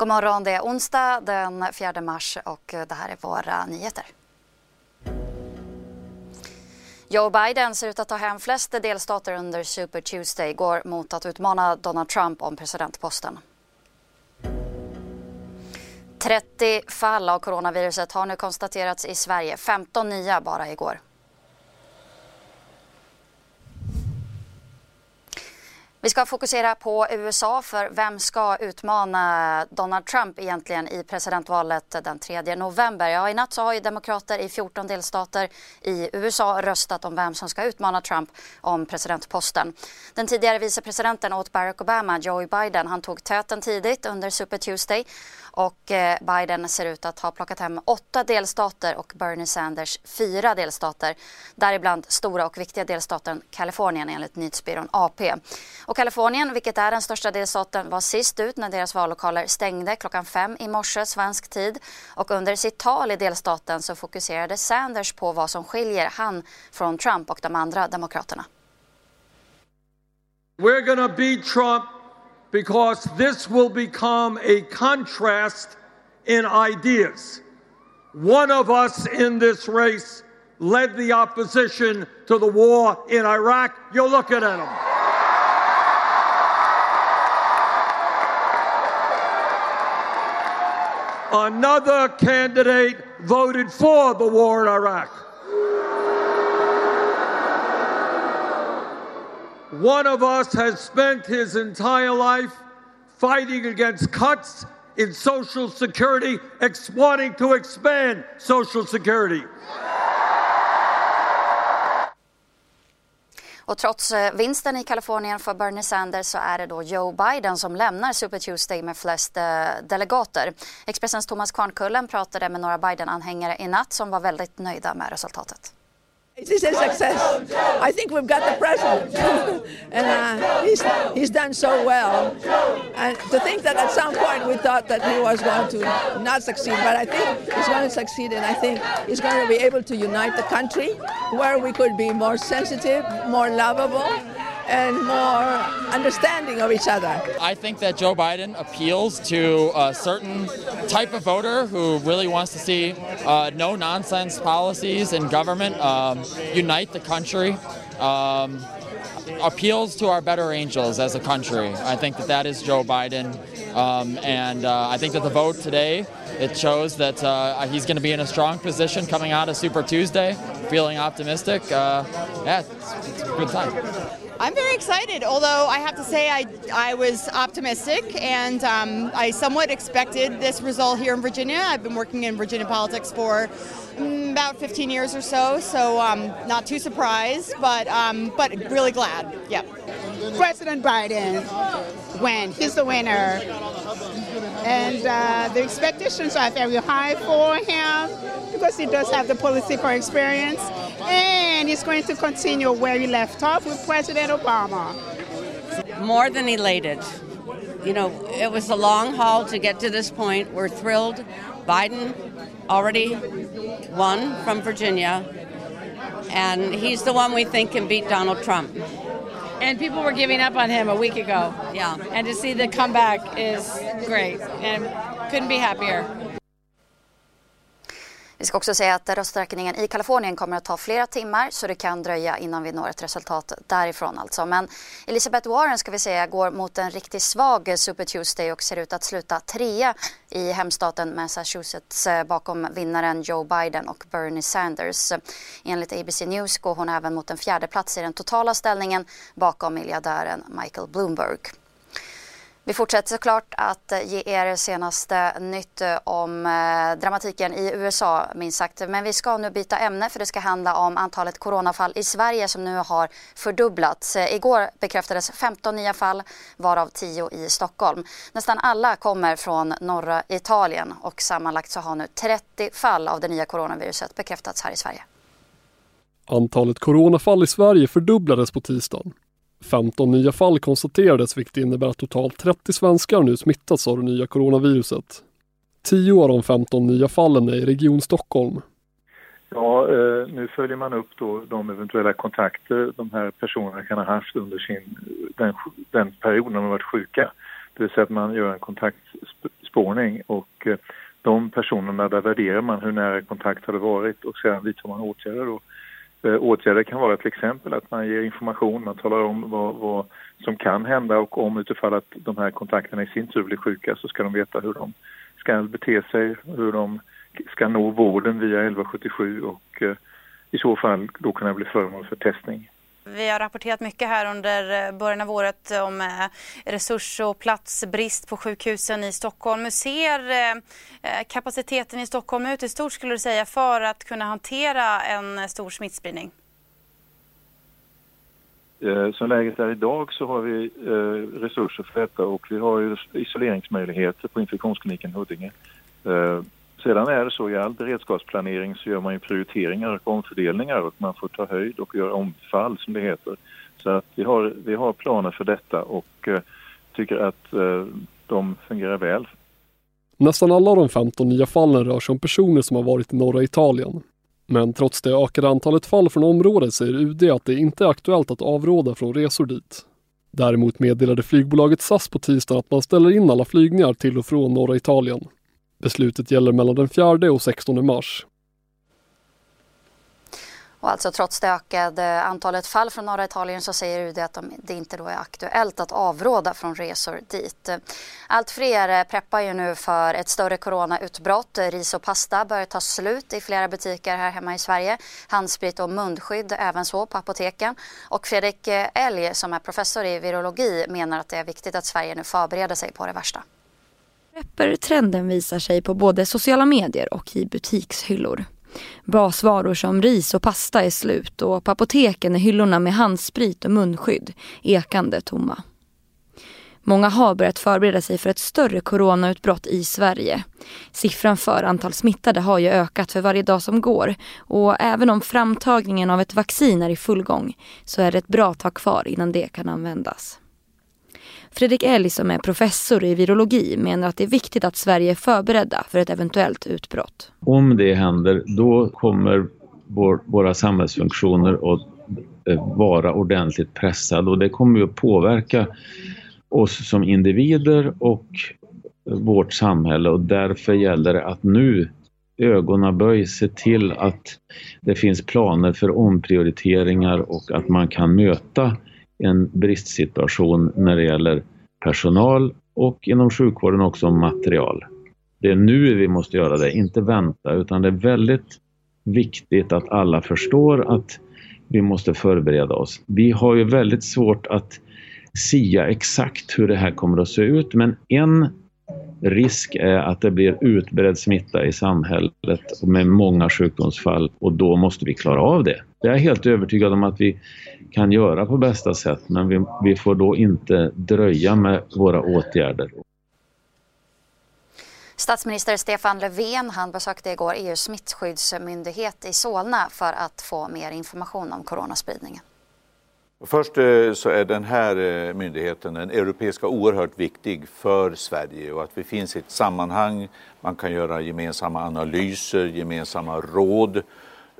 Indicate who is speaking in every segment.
Speaker 1: God morgon, det är onsdag den 4 mars och det här är våra nyheter. Joe Biden ser ut att ta hem flest delstater under Super Tuesday, går mot att utmana Donald Trump om presidentposten. 30 fall av coronaviruset har nu konstaterats i Sverige, 15 nya bara igår. Vi ska fokusera på USA för vem ska utmana Donald Trump egentligen i presidentvalet den 3 november? Ja, i natt så har ju demokrater i 14 delstater i USA röstat om vem som ska utmana Trump om presidentposten. Den tidigare vicepresidenten åt Barack Obama, Joe Biden, han tog täten tidigt under Super Tuesday och eh, Biden ser ut att ha plockat hem åtta delstater och Bernie Sanders fyra delstater. Däribland stora och viktiga delstaten Kalifornien enligt nyhetsbyrån AP. Och Kalifornien, vilket är den största delstaten, var sist ut när deras vallokaler stängde klockan fem i morse svensk tid. Och under sitt tal i delstaten så fokuserade Sanders på vad som skiljer han från Trump och de andra demokraterna.
Speaker 2: We're gonna beat Trump because this will become a contrast in ideas. One of us in this race led the opposition to the war in Iraq. You're looking at him. Another candidate voted for the war in Iraq. One of us has spent his entire life fighting against cuts in Social Security, ex- wanting to expand Social Security.
Speaker 1: Och trots eh, vinsten i Kalifornien för Bernie Sanders så är det då Joe Biden som lämnar Super Tuesday med flest eh, delegater. Expressens Thomas Kvarnkullen pratade med några Biden-anhängare i natt som var väldigt nöjda med resultatet.
Speaker 3: This is a success. I think we've got the president, and uh, he's he's done so well. And to think that at some point we thought that he was going to not succeed, but I think he's going to succeed, and I think he's going to be able to unite the country, where we could be more sensitive, more lovable, and more understanding of each other.
Speaker 4: I think that Joe Biden appeals to a certain type of voter who really wants to see uh, no nonsense policies in government, um, unite the country. Um, appeals to our better angels as a country. I think that that is Joe Biden, um, and uh, I think that the vote today it shows that uh, he's going to be in a strong position coming out of Super Tuesday, feeling optimistic. Uh, yeah, it's, it's a good time.
Speaker 5: I'm very excited, although I have to say I, I was optimistic and um, I somewhat expected this result here in Virginia. I've been working in Virginia politics for mm, about 15 years or so, so um, not too surprised, but, um, but really glad. Yeah.
Speaker 6: President Biden win. He's the winner. And uh, the expectations are very high for him because he does have the political experience. And he's going to continue where he left off with President Obama.
Speaker 7: More than elated. You know, it was a long haul to get to this point. We're thrilled. Biden already won from Virginia, and he's the one we think can beat Donald Trump.
Speaker 8: And people were giving up on him a week ago.
Speaker 7: Yeah.
Speaker 8: And to see the comeback is great, and couldn't be happier.
Speaker 1: Vi ska också säga att rösträkningen i Kalifornien kommer att ta flera timmar så det kan dröja innan vi når ett resultat därifrån alltså. Men Elizabeth Warren ska vi säga går mot en riktigt svag Super Tuesday och ser ut att sluta trea i hemstaten Massachusetts eh, bakom vinnaren Joe Biden och Bernie Sanders. Enligt ABC News går hon även mot en fjärde plats i den totala ställningen bakom miljardären Michael Bloomberg. Vi fortsätter såklart att eh, ge er senaste nytt eh, om eh, dramatiken i USA minst sagt. Men vi ska nu byta ämne för det ska handla om antalet coronafall i Sverige som nu har fördubblats. Eh, igår bekräftades 15 nya fall varav 10 i Stockholm. Nästan alla kommer från norra Italien och sammanlagt så har nu 30 fall av det nya coronaviruset bekräftats här i Sverige.
Speaker 9: Antalet coronafall i Sverige fördubblades på tisdagen. 15 nya fall konstaterades vilket innebär att totalt 30 svenskar nu smittats av det nya coronaviruset. 10 av de 15 nya fallen är i Region Stockholm.
Speaker 10: Ja, eh, nu följer man upp då de eventuella kontakter de här personerna kan ha haft under sin, den, den perioden de har varit sjuka. Det vill säga att man gör en kontaktspårning och eh, de personerna där värderar man hur nära kontakt har det varit och sedan vidtar man åtgärder då. Eh, åtgärder kan vara till exempel att man ger information, man talar om vad, vad, som kan hända och om utifall att de här kontakterna i sin tur blir sjuka så ska de veta hur de ska bete sig, hur de ska nå vården via 1177 och eh, i så fall då kunna bli föremål för testning.
Speaker 11: Vi har rapporterat mycket här under eh, början av året om eh, resurs och platsbrist på sjukhusen i Stockholm. Hur ser eh, kapaciteten i Stockholm ut i stort skulle du säga för att kunna hantera en stor smittspridning?
Speaker 10: Som läget är idag så har vi resurser för detta och vi har isoleringsmöjligheter på infektionskliniken Huddinge. Sedan är det så i all beredskapsplanering så gör man ju prioriteringar och omfördelningar och man får ta höjd och göra omfall som det heter. Så att vi har, vi har planer för detta och eh, tycker att eh, de fungerar väl.
Speaker 9: Nästan alla de 15 nya fallen rör sig om personer som har varit i norra Italien. Men trots det ökade antalet fall från området säger UD att det inte är aktuellt att avråda från resor dit. Däremot meddelade flygbolaget SAS på tisdagen att man ställer in alla flygningar till och från norra Italien. Beslutet gäller mellan den 4 och 16 mars.
Speaker 1: Och alltså trots det ökade antalet fall från norra Italien så säger UD att det inte då är aktuellt att avråda från resor dit. Allt fler preppar ju nu för ett större coronautbrott. Ris och pasta börjar ta slut i flera butiker här hemma i Sverige. Handsprit och munskydd även så på apoteken. Och Fredrik Elg som är professor i virologi menar att det är viktigt att Sverige nu förbereder sig på det värsta.
Speaker 12: Prepper-trenden visar sig på både sociala medier och i butikshyllor. Basvaror som ris och pasta är slut och på apoteken är hyllorna med handsprit och munskydd ekande tomma. Många har börjat förbereda sig för ett större coronautbrott i Sverige. Siffran för antal smittade har ju ökat för varje dag som går och även om framtagningen av ett vaccin är i full gång så är det ett bra tag kvar innan det kan användas. Fredrik Elg som är professor i virologi menar att det är viktigt att Sverige är förberedda för ett eventuellt utbrott.
Speaker 13: Om det händer då kommer vår, våra samhällsfunktioner att eh, vara ordentligt pressade och det kommer att påverka oss som individer och vårt samhälle och därför gäller det att nu ögonaböj se till att det finns planer för omprioriteringar och att man kan möta en bristsituation när det gäller personal och inom sjukvården också material. Det är nu vi måste göra det, inte vänta, utan det är väldigt viktigt att alla förstår att vi måste förbereda oss. Vi har ju väldigt svårt att sia exakt hur det här kommer att se ut, men en risk är att det blir utbredd smitta i samhället med många sjukdomsfall och då måste vi klara av det. Jag är helt övertygad om att vi kan göra på bästa sätt men vi, vi får då inte dröja med våra åtgärder.
Speaker 1: Statsminister Stefan Löfven han besökte igår EUs smittskyddsmyndighet i Solna för att få mer information om coronaspridningen.
Speaker 14: Först eh, så är den här eh, myndigheten, den europeiska, oerhört viktig för Sverige och att vi finns i ett sammanhang, man kan göra gemensamma analyser, gemensamma råd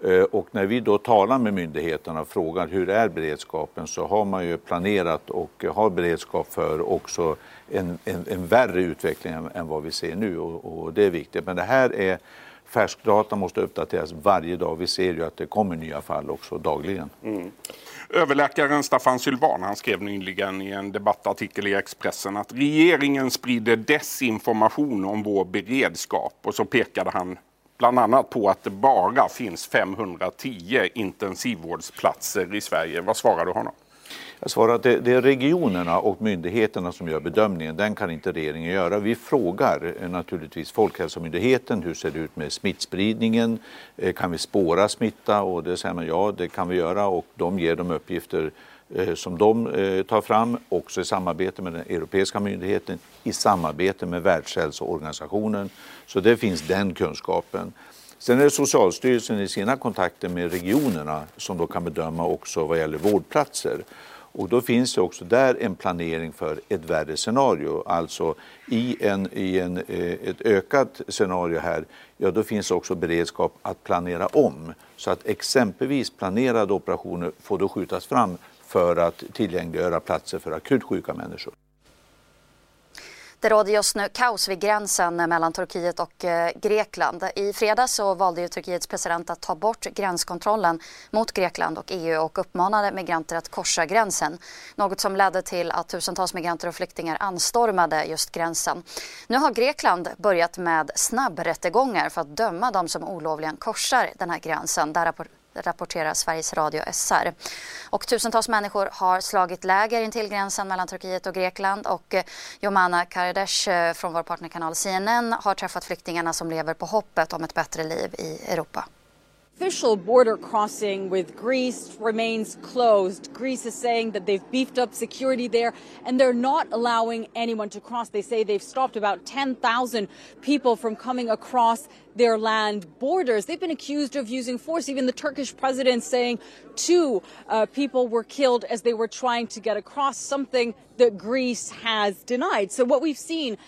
Speaker 14: Eh, och när vi då talar med myndigheterna och frågar hur är beredskapen så har man ju planerat och har beredskap för också en, en, en värre utveckling än, än, vad vi ser nu och, och, det är viktigt. Men det här är färskdata måste uppdateras varje dag. Vi ser ju att det kommer nya fall också dagligen. Mm.
Speaker 15: Överläkaren Staffan Sylvan han skrev nyligen i en debattartikel i Expressen att regeringen sprider desinformation om vår beredskap och så pekade han bland annat på att det bara finns 510 intensivvårdsplatser i Sverige. Vad svarar du honom?
Speaker 14: Jag svarar att det, det, är regionerna och myndigheterna som gör bedömningen. Den kan inte regeringen göra. Vi frågar eh, naturligtvis Folkhälsomyndigheten. Hur ser det ut med smittspridningen? Eh, kan vi spåra smitta? Och det säger man ja, det kan vi göra och de ger de uppgifter Eh, som de eh, tar fram, också i samarbete med den europeiska myndigheten, i samarbete med Världshälsoorganisationen. Så det finns den kunskapen. Sen är det Socialstyrelsen i sina kontakter med regionerna som då kan bedöma också vad gäller vårdplatser. Och då finns det också där en planering för ett värre scenario. Alltså i, en, i en, eh, ett ökat scenario här, ja då finns också beredskap att planera om. Så att exempelvis planerade operationer får då skjutas fram för att tillgängliggöra platser för akut sjuka människor.
Speaker 1: Det råder just nu kaos vid gränsen mellan Turkiet och eh, Grekland. I fredags så valde ju Turkiets president att ta bort gränskontrollen mot Grekland och EU och uppmanade migranter att korsa gränsen. Något som ledde till att tusentals migranter och flyktingar anstormade just gränsen. Nu har Grekland börjat med snabbrättegångar för att döma de som olovligen korsar den här gränsen. Där rapporterar Sveriges Radio SR. Och tusentals människor har slagit läger intill gränsen mellan Turkiet och Grekland och eh, Jomana Kardesh eh, från vår partnerkanal CNN har träffat flyktingarna som lever på hoppet om ett bättre liv i Europa.
Speaker 16: Official border crossing with Greece remains closed. Greece is saying that they've beefed up security there and they're not allowing anyone to cross. They say they've stopped about 10,000 people from coming across their land borders. They've been accused of using force. Even the Turkish president saying two uh, people were killed as they were trying to get across, something that Greece has denied. So what we've seen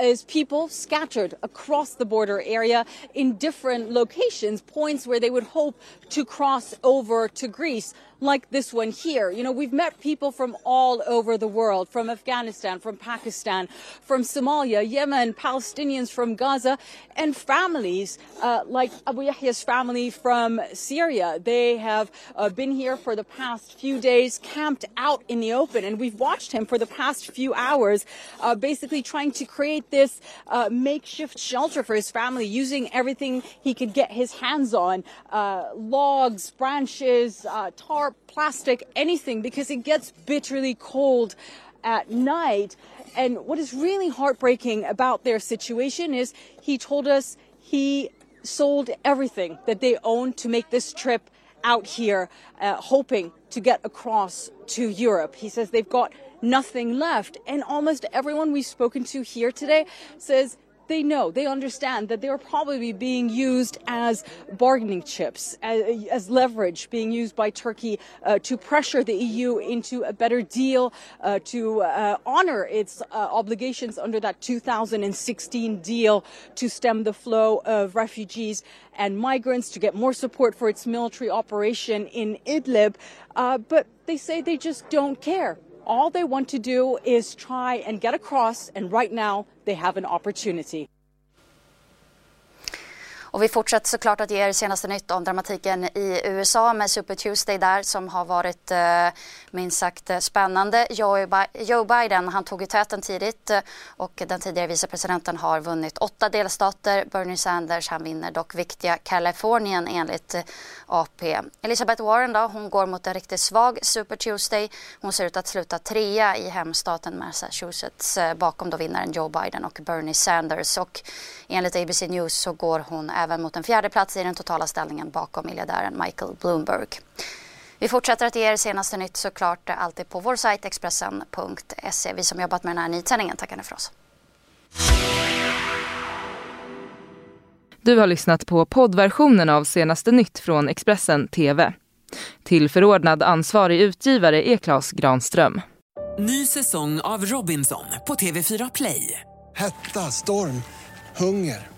Speaker 16: is people scattered across the border area in different locations, points where they would hope to cross over to Greece like this one here. You know, we've met people from all over the world, from Afghanistan, from Pakistan, from Somalia, Yemen, Palestinians from Gaza, and families uh, like Abu Yahya's family from Syria. They have uh, been here for the past few days, camped out in the open, and we've watched him for the past few hours, uh, basically trying to create this uh, makeshift shelter for his family, using everything he could get his hands on uh, logs, branches, uh, tar plastic, anything, because it gets bitterly cold at night. And what is really heartbreaking about their situation is he told us he sold everything that they owned to make this trip out here, uh, hoping to get across to Europe. He says they've got nothing left. And almost everyone we've spoken to here today says they know, they understand that they're probably being used as bargaining chips, as, as leverage being used by Turkey uh, to pressure the EU into a better deal, uh, to uh, honor its uh, obligations under that 2016 deal to stem the flow of refugees and migrants, to get more support for its military operation in Idlib. Uh, but they say they just don't care all they want to do is try and get across, and right now they have an opportunity.
Speaker 1: Och vi fortsätter såklart att ge er senaste nytt om dramatiken i USA med Super Tuesday där som har varit eh, minst sagt eh, spännande. Joe Biden han tog ju täten tidigt eh, och den tidigare vicepresidenten har vunnit åtta delstater. Bernie Sanders han vinner dock viktiga Kalifornien enligt eh, AP. Elizabeth Warren då, hon går mot en riktigt svag Super Tuesday. Hon ser ut att sluta trea i hemstaten Massachusetts bakom då vinnaren Joe Biden och Bernie Sanders och enligt ABC News så går hon även mot en fjärde plats i den totala ställningen bakom miljardären Michael Bloomberg. Vi fortsätter att ge er senaste nytt såklart alltid på vår sajt Expressen.se. Vi som jobbat med den här nyhetssändningen tackar nu för oss.
Speaker 17: Du har lyssnat på poddversionen av senaste nytt från Expressen TV. Tillförordnad ansvarig utgivare är Klas Granström.
Speaker 18: Ny säsong av Robinson på TV4 Play.
Speaker 19: Hetta, storm, hunger.